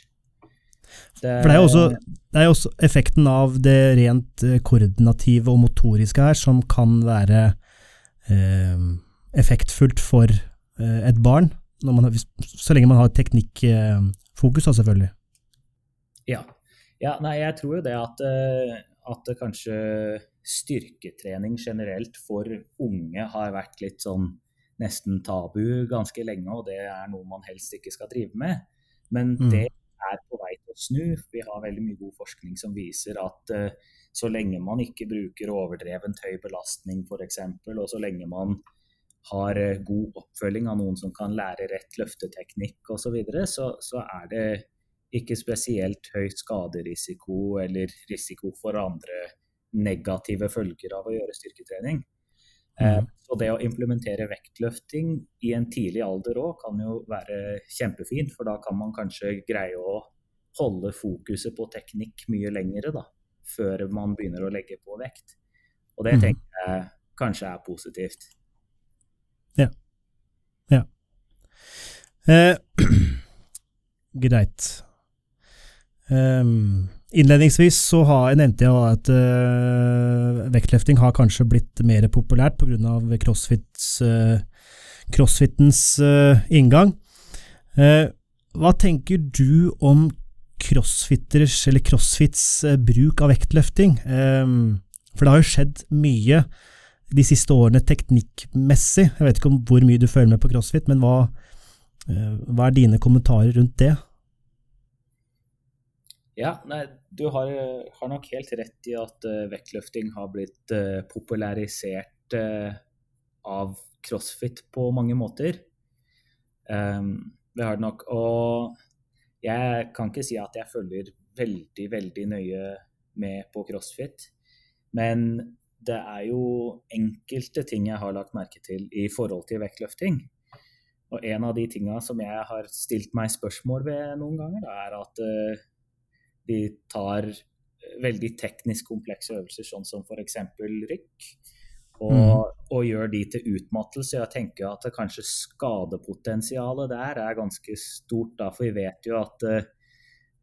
Det, For det er, også, det er også effekten av det rent eh, koordinative og motoriske her som kan være eh, effektfullt for eh, et barn man, så lenge man har teknikkfokus, da, selvfølgelig. Ja. ja. Nei, jeg tror jo det at, at det kanskje styrketrening generelt for unge har vært litt sånn nesten tabu ganske lenge, og det er noe man helst ikke skal drive med. Men mm. det er på vei til å snu. Vi har veldig mye god forskning som viser at uh, så lenge man ikke bruker overdrevent høy belastning f.eks., og så lenge man har eh, god oppfølging av noen som kan lære rett løfteteknikk osv., så, videre, så så er det ikke spesielt høy skaderisiko eller risiko for andre negative følger av å gjøre styrketrening. Eh, mm. Så det å implementere vektløfting i en tidlig alder òg kan jo være kjempefint, for da kan man kanskje greie å holde fokuset på teknikk mye lengre da, før man begynner å legge på vekt. Og det mm. tenker jeg kanskje er positivt. Ja. Ja. Eh, greit. Um, innledningsvis så har, jeg nevnte jeg at uh, vektløfting har kanskje blitt mer populært pga. Crossfits, uh, crossfitens uh, inngang. hva tenker du om crossfitters, eller crossfits bruk av vektløfting? Um, for det har jo skjedd mye de siste årene teknikkmessig? Jeg vet ikke om hvor mye du følger med på crossfit, men hva, hva er dine kommentarer rundt det? Ja, nei, du har, har, nok helt rett i at uh, vektløfting har blitt uh, popularisert uh, av crossfit på mange måter. Um, det har det nok, og jeg kan ikke si at jeg følger veldig, veldig nøye med på crossfit. Men det er jo enkelte ting jeg har lagt merke til i forhold til vektløfting. Og en av de tinga som jeg har stilt meg spørsmål ved noen ganger, da, er at de tar veldig teknisk komplekse øvelser, sånn som f.eks. rykk, og, mm. og, gjør de til utmattelse. Jeg tenker at kanskje skadepotensialet der er ganske stort, da, for vi vet jo at uh,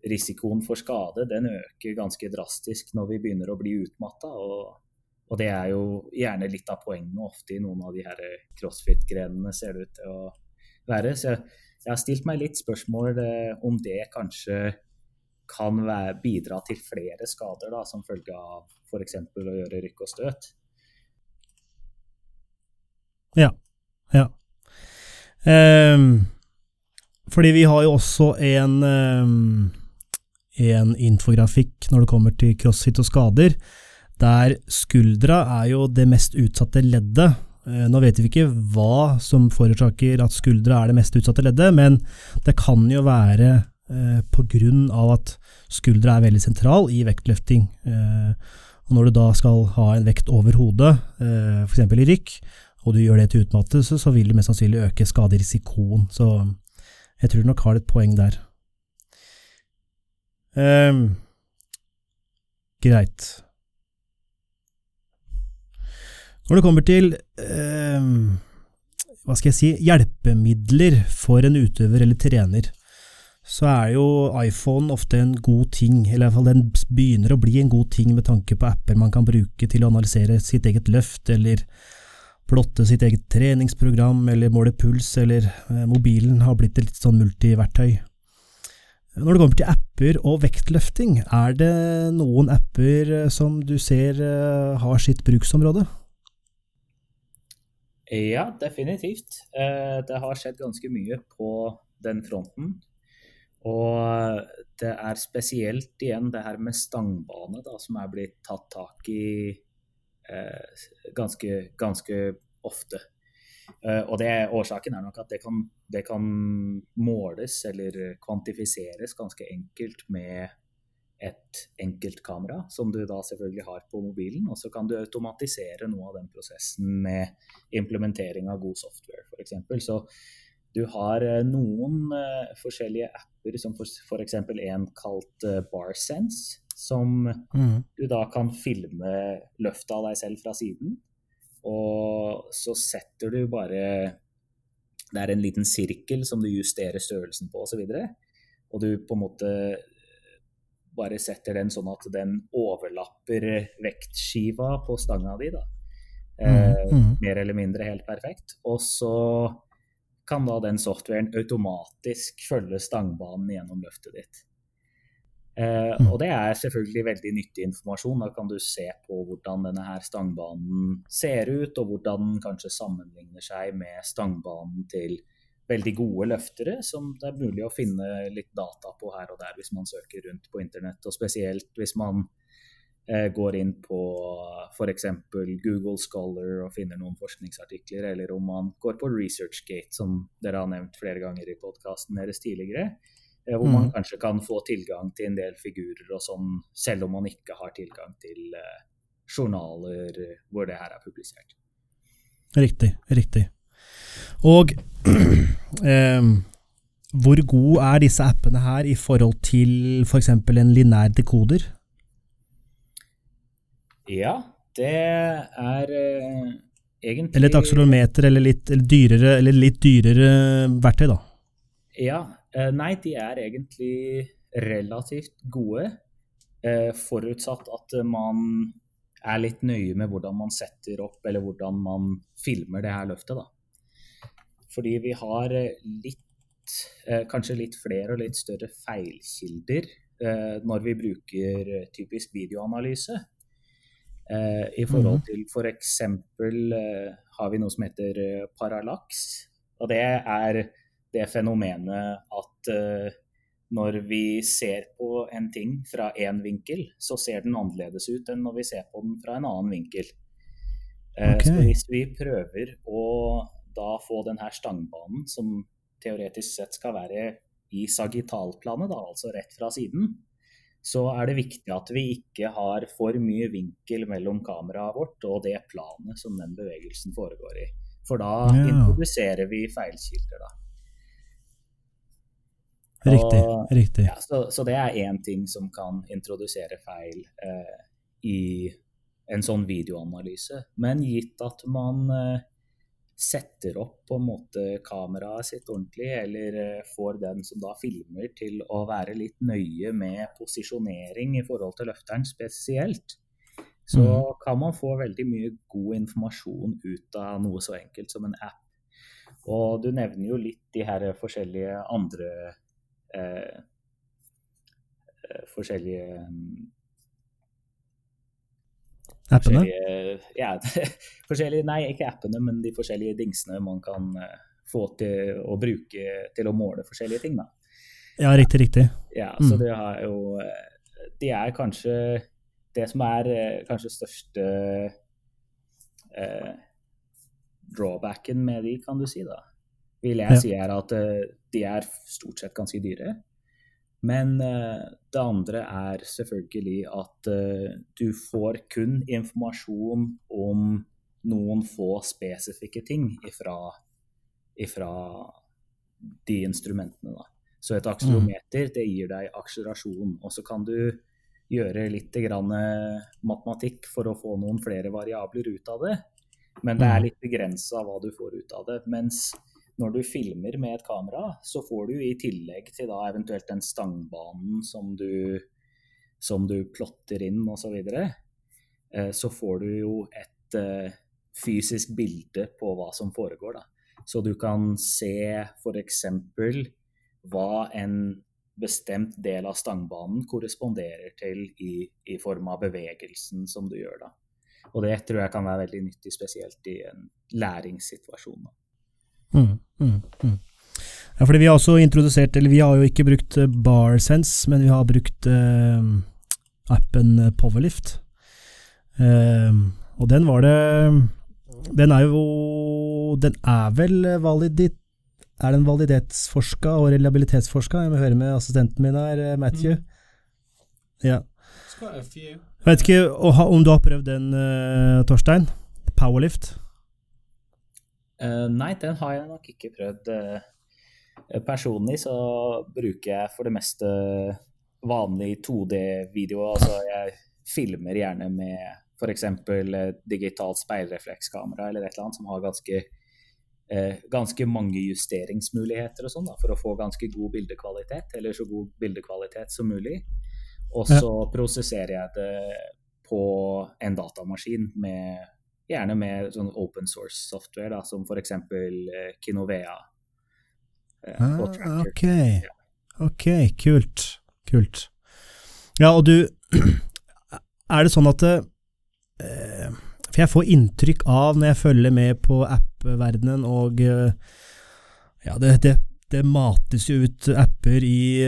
risikoen for skade den øker ganske drastisk når vi begynner å bli utmatta. Og og det er jo gjerne litt av poenget ofte i noen av de her crossfit-grenene, ser det ut til å være. Så jeg, jeg, har stilt meg litt spørsmål eh, om det kanskje kan være, bidra til flere skader da, som følge av f.eks. å gjøre rykk og støt. Ja. Ja. Um, fordi vi har jo også en, um, en infografikk når det kommer til crossfit og skader der skuldra er jo det mest utsatte leddet. Eh, nå vet vi ikke hva som forårsaker at skuldra er det mest utsatte leddet, men det kan jo være på grunn av at skuldra er veldig sentral i vektløfting. Eh, og når du da skal ha en vekt over hodet, eh, f.eks. i rykk, og du gjør det til utmattelse, så vil du mest sannsynlig øke skaderisikoen. Så jeg tror du nok har et poeng der. Eh, greit. Når det kommer til eh, hva skal jeg si, hjelpemidler for en utøver eller trener, så er jo iPhone ofte en god ting, eller i hvert fall den begynner å bli en god ting med tanke på apper man kan bruke til å analysere sitt eget løft, eller plotte sitt eget treningsprogram, eller måle puls, eller eh, mobilen har blitt et litt sånn multiverktøy. Når det kommer til apper og vektløfting, er det noen apper eh, som du ser eh, har sitt bruksområde? Ja, definitivt. Det har skjedd ganske mye på den fronten. Og det er spesielt igjen det her med stangbane da, som er blitt tatt tak i eh, ganske, ganske, ofte. Eh, og det, Årsaken er nok at det kan, det kan, måles eller kvantifiseres ganske enkelt med et enkeltkamera, som du da selvfølgelig har på mobilen. Og så kan du automatisere noe av den prosessen med implementering av god software, f.eks. Så du har eh, noen uh, forskjellige apper, som f.eks. en kalt uh, BarSense, som mm. du da kan filme løftet av deg selv fra siden. Og så setter du bare Det er en liten sirkel som du justerer størrelsen på osv. Og, og du på en måte bare setter den sånn at den overlapper vektskiva på stanga di. da. Eh, mm. mm. Mer eller mindre helt perfekt. Og så kan da den softwaren automatisk følge stangbanen gjennom løftet ditt. Eh, mm. og det er selvfølgelig veldig nyttig informasjon. Da kan du se på hvordan denne her stangbanen ser ut, og hvordan den kanskje sammenligner seg med stangbanen til veldig gode løftere, som det er mulig å finne litt data på her og der hvis man søker rundt på internett. Og spesielt hvis man går inn på f.eks. Google Scholar og finner noen forskningsartikler, eller om man går på ResearchGate, som dere har nevnt flere ganger i podkasten deres tidligere. Eh, hvor man mm. kanskje kan få tilgang til en del figurer og sånn, selv om man ikke har tilgang til uh, journaler hvor det her er publisert. Riktig, riktig. Og eh, hvor god er disse appene her i forhold til f.eks. For en linær dekoder? Ja, det er uh, egentlig Eller et akselometer eller litt, eller dyrere, eller litt dyrere verktøy, da? Ja. Uh, nei, de er egentlig relativt gode, uh, forutsatt at man er litt nøye med hvordan man setter opp, eller hvordan man filmer det her løftet, da. Fordi vi har litt Kanskje litt flere og litt større feilkilder når vi bruker typisk videoanalyse. Eh, I forhold til f.eks. For eh, har vi noe som heter eh, parallaks. Og det er det fenomenet at eh, når vi ser på en ting fra én vinkel, så ser den annerledes ut enn når vi ser på den fra en annen vinkel. Eh, okay. Så hvis vi prøver å da få denne stangbanen, som teoretisk sett skal være i sagittalplanet, da, altså rett fra siden, så er det viktig at vi ikke har for mye vinkel mellom kameraet vårt og det planet som den bevegelsen foregår i. For da ja. introduserer vi feilkilder, da. Riktig. Og, riktig. Ja, så, så, det er én ting som kan introdusere feil eh, i en sånn videoanalyse. Men gitt at man eh, setter opp på en måte kameraet sitt ordentlig, eller eh, får den som da filmer til å være litt nøye med posisjonering i forhold til løfteren spesielt, så mm. kan man få veldig mye god informasjon ut av noe så enkelt som en app. Og du nevner jo litt de her forskjellige andre eh, eh forskjellige mm, Appene? Ja, forskjellige, nei, ikke appene, men de forskjellige dingsene man kan uh, få til å bruke til å måle forskjellige ting. Da. Ja, riktig, riktig. Ja, mm. så det har jo eh, De er kanskje det som er uh, kanskje største eh, drawbacken med de, kan du si, da. Vil jeg ja. si er at de er stort sett ganske dyre. Men uh, det andre er selvfølgelig at uh, du får kun informasjon om noen få spesifikke ting ifra, ifra de instrumentene. Da. Så et akselometer det gir deg akselerasjon. Og så kan du gjøre litt matematikk for å få noen flere variabler ut av det. Men det er Mm. litt begrensa hva du får ut av det. Mens når du filmer med et kamera, så får du i tillegg til da eventuelt den stangbanen som du, som du plotter inn osv., så, videre, eh, så får du jo et eh, fysisk bilde på hva som foregår. da. Så du kan se f.eks. hva en bestemt del av stangbanen korresponderer til i, i form av bevegelsen som du gjør da. Og det tror jeg kan være veldig nyttig, spesielt i en læringssituasjon. da. Mm, mm, mm. Ja, fordi vi har også introdusert, eller vi har jo ikke brukt eh, BarSense, men vi har brukt eh, appen eh, Powerlift. Eh, og den var det Den er jo Den er vel validit... Er den validitetsforska og reliabilitetsforska? Jeg må høre med assistenten min her, eh, Matthew. Ja. It's quite a few. Jeg vet ikke om du har prøvd den, Torstein? Powerlift? Eh, nei, den har jeg nok ikke prøvd. eh, personlig så bruker jeg for det meste vanlig 2D-video. Altså jeg filmer gjerne med f.eks. digitalt speilreflekskamera eller et eller annet som har ganske, eh, ganske mange justeringsmuligheter og sånn for å få ganske god bildekvalitet, eller så god bildekvalitet som mulig. Og Ja. så prosesserer jeg det på en datamaskin med Gjerne med sånn open source software, da, som f.eks. Eh, Kinovea. eh, Ah, og Tracker. ok. Ok, kult. Kult. Ja, og du Er det sånn at eh, For jeg får inntrykk av når jeg følger med på app-verdenen, og ja, det, det, det mates jo ut apper i,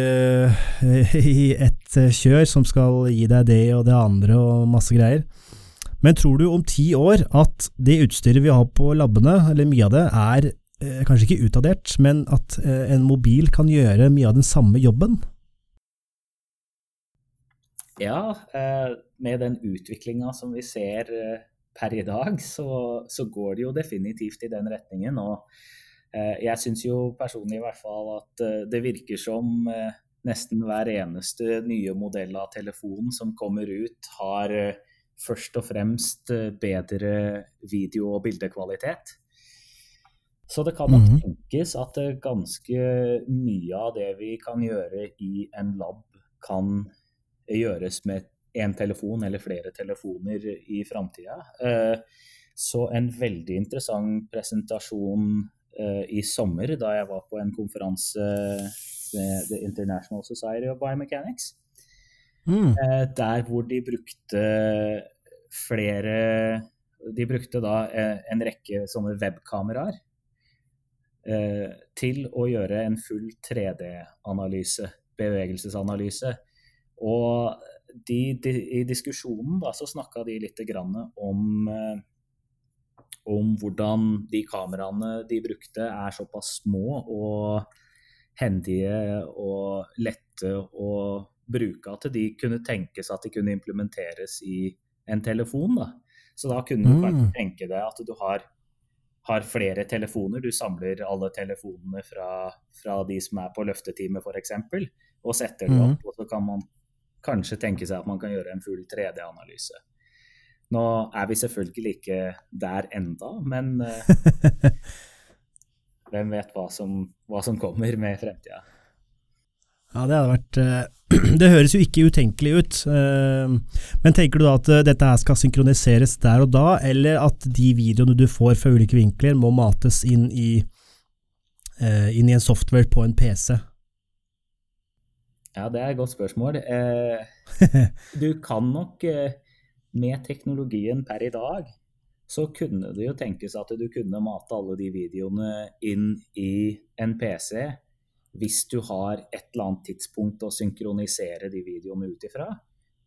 i ett kjør som skal gi deg det og det andre og masse greier. Men tror du om ti år at det utstyret vi har på labbene, eller mye av det, er eh, kanskje ikke utdatert, men at eh, en mobil kan gjøre mye av den samme jobben? Ja, eh, med den utviklinga som vi ser eh, per i dag, så, så går det jo definitivt i den retningen. Og eh, jeg syns jo personlig i hvert fall at eh, det virker som eh, nesten hver eneste nye modell av telefon som kommer ut, har eh, først og fremst eh, bedre video- og bildekvalitet. Så det kan nok Mhm. tenkes at eh, ganske mye av det vi kan gjøre i en lab, kan gjøres med én telefon eller flere telefoner i framtida. Eh, Så en veldig interessant presentasjon i sommer da jeg var på en konferanse ved The International Society of Biomechanics. Mm. Eh, Der hvor de brukte flere De brukte da eh, en rekke sånne webkameraer eh, til å gjøre en full 3D-analyse, bevegelsesanalyse. Og de, de, i diskusjonen da, så snakka de litt om, om hvordan de kameraene de brukte er såpass små og hendige og lette å bruke at de kunne tenkes at de kunne implementeres i en telefon. Da. Så da kunne du Mm. kanskje tenke deg at du har, har flere telefoner. Du samler alle telefonene fra, fra de som er på løftetime f.eks., og setter de opp. Og så kan man kanskje tenke seg at man kan gjøre en full 3D-analyse. Nå er vi selvfølgelig ikke der enda, men uh, hvem vet hva som, hva som kommer med fremtida. Ja, det hadde vært eh, Det høres jo ikke utenkelig ut. eh, Men tenker du da at eh, dette her skal synkroniseres der og da, eller at de videoene du får fra ulike vinkler, må mates inn i, inn i en software på en PC? Ja, det er et godt spørsmål. Du kan nok med teknologien per i dag, så kunne det jo tenkes at du kunne mate alle de videoene inn i en PC hvis du har et eller annet tidspunkt å synkronisere de videoene ut ifra,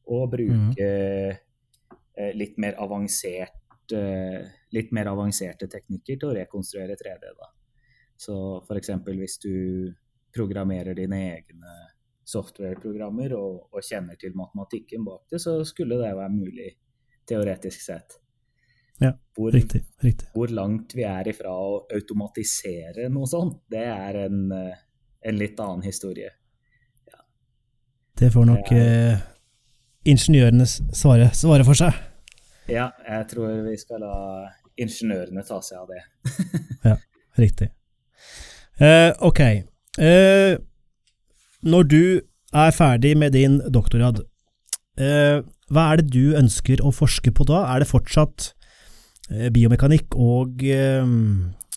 og bruke eh, litt mer avansert eh, litt mer avanserte teknikker til å rekonstruere 3D. Da. Så f.eks. hvis du programmerer dine egne software-programmer og, og, kjenner til matematikken bak det, så skulle det være mulig teoretisk sett. Ja, hvor, riktig, riktig. hvor langt vi er ifra å automatisere noe sånt, det er en, en litt annen historie. Ja. Det får nok eh, ingeniørene svare, svare for seg. Ja, jeg tror vi skal la ingeniørene ta seg av det. ja, riktig. Eh, ok. Eh, når du er ferdig med din doktorgrad, uh, hva er det du ønsker å forske på da? Er det fortsatt biomekanikk og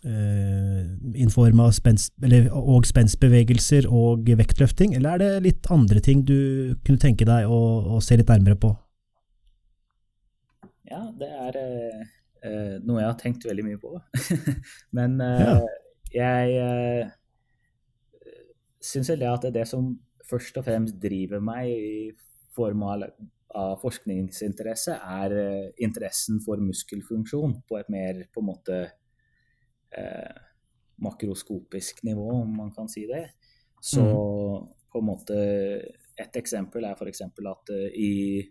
informa eller, og spenstbevegelser og vektløfting, eller er det litt andre ting du kunne tenke deg å, å se litt nærmere på? Ja, det er eh, noe jeg har tenkt veldig mye på. Men eh, ja. jeg eh, syns vel det at det er det som først og fremst driver meg i form av, av forskningsinteresse, er eh, interessen for muskelfunksjon på et mer på en måte eh, makroskopisk nivå, om man kan si det. Så mm. på en måte Et eksempel er f.eks. at uh, i,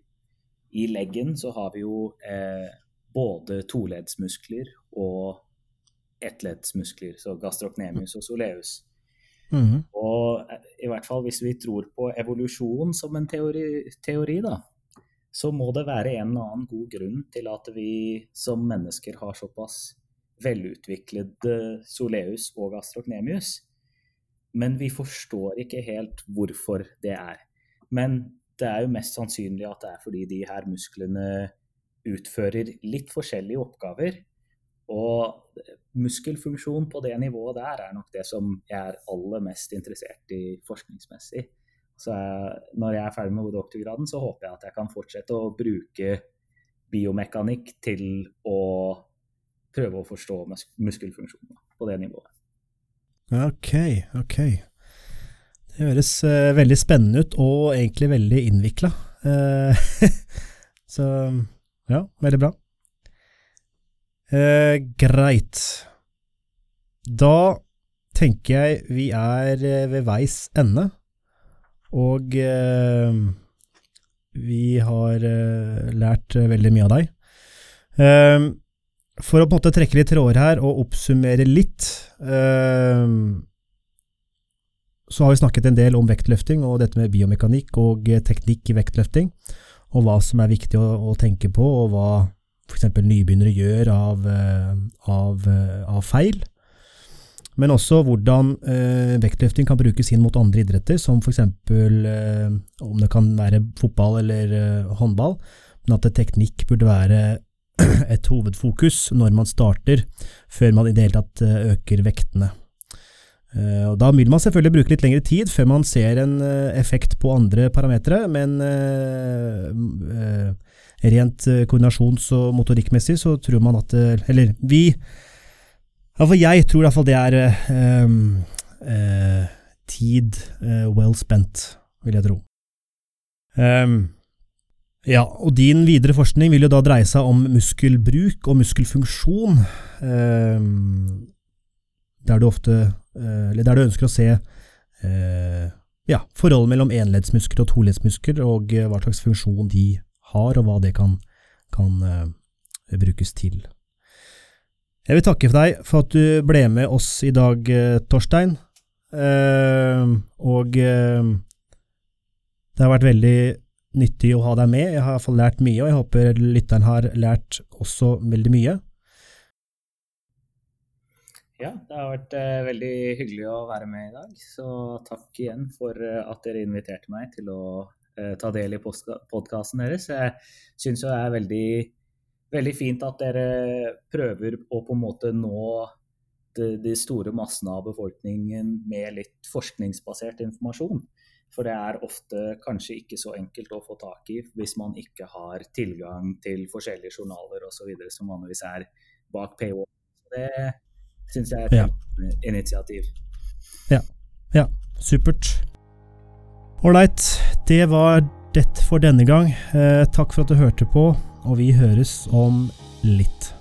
i, leggen så har vi jo eh, både toleddsmuskler og ettleddsmuskler, så gastrocnemius og soleus. Mm. Og eh, i hvert fall hvis vi tror på evolusjon som en teori, teori, da, så må det være en eller annen god grunn til at vi som mennesker har såpass velutviklede soleus og gastrocnemius. Men vi forstår ikke helt hvorfor det er. Men det er jo mest sannsynlig at det er fordi de her musklene utfører litt forskjellige oppgaver. Og muskelfunksjon på det nivået der er nok det som jeg er aller mest interessert i forskningsmessig. Så når jeg er ferdig med doktorgraden, så håper jeg at jeg kan fortsette å bruke biomekanikk til å prøve å forstå mus muskelfunksjoner på det nivået. Ok, ok. Det høres uh, veldig spennende ut, og egentlig veldig innvikla. Uh, eh, så ja, veldig bra. Uh, greit. Da tenker jeg vi er ved veis ende, og vi har lært veldig mye av deg. For å på en måte trekke litt tråder her og oppsummere litt, så har vi snakket en del om vektløfting og dette med biomekanikk og teknikk i vektløfting og hva som er viktig å, å tenke på, og hva f.eks. nybegynnere gjør av, eh, av, eh, av, feil. Men også hvordan eh, vektløfting kan brukes inn mot andre idretter, som f.eks. Eh, om det kan være fotball eller eh, håndball, men at teknikk burde være et hovedfokus når man starter, før man i det hele tatt eh, øker vektene. Uh, og Da vil man selvfølgelig bruke litt lengre tid før man ser en uh, effekt på andre parametere, men uh, rent koordinasjons- og motorikkmessig så tror man at Eller vi Iallfall jeg tror iallfall det er um, tid well spent, vil jeg tro. Um, ja, og din videre forskning vil jo da dreie seg om muskelbruk og muskelfunksjon. eh, der du ofte Eh, eller der du ønsker å se eh, ja, forholdet mellom enleddsmuskler og toleddsmuskler, og eh, hva slags funksjon de har, og hva det kan, kan brukes til. Jeg vil takke for deg for at du ble med oss i dag, Torstein. og det har vært veldig nyttig å ha deg med. Jeg har i hvert fall lært mye, og jeg håper lytteren har lært også veldig mye. Ja, det har vært eh, veldig hyggelig å være med i dag. Så takk igjen for uh, at dere inviterte meg til å eh, ta del i podkasten deres. Jeg syns det er veldig, veldig, fint at dere prøver å på en måte nå de, de, store massene av befolkningen med litt forskningsbasert informasjon. For det er ofte kanskje ikke så enkelt å få tak i hvis man ikke har tilgang til forskjellige journaler osv. som vanligvis er bak PO. Det syns jeg er et ja. initiativ. Ja. ja. Supert. Ålreit. Det var det for denne gang. Eh, takk for at du hørte på, og vi høres om litt.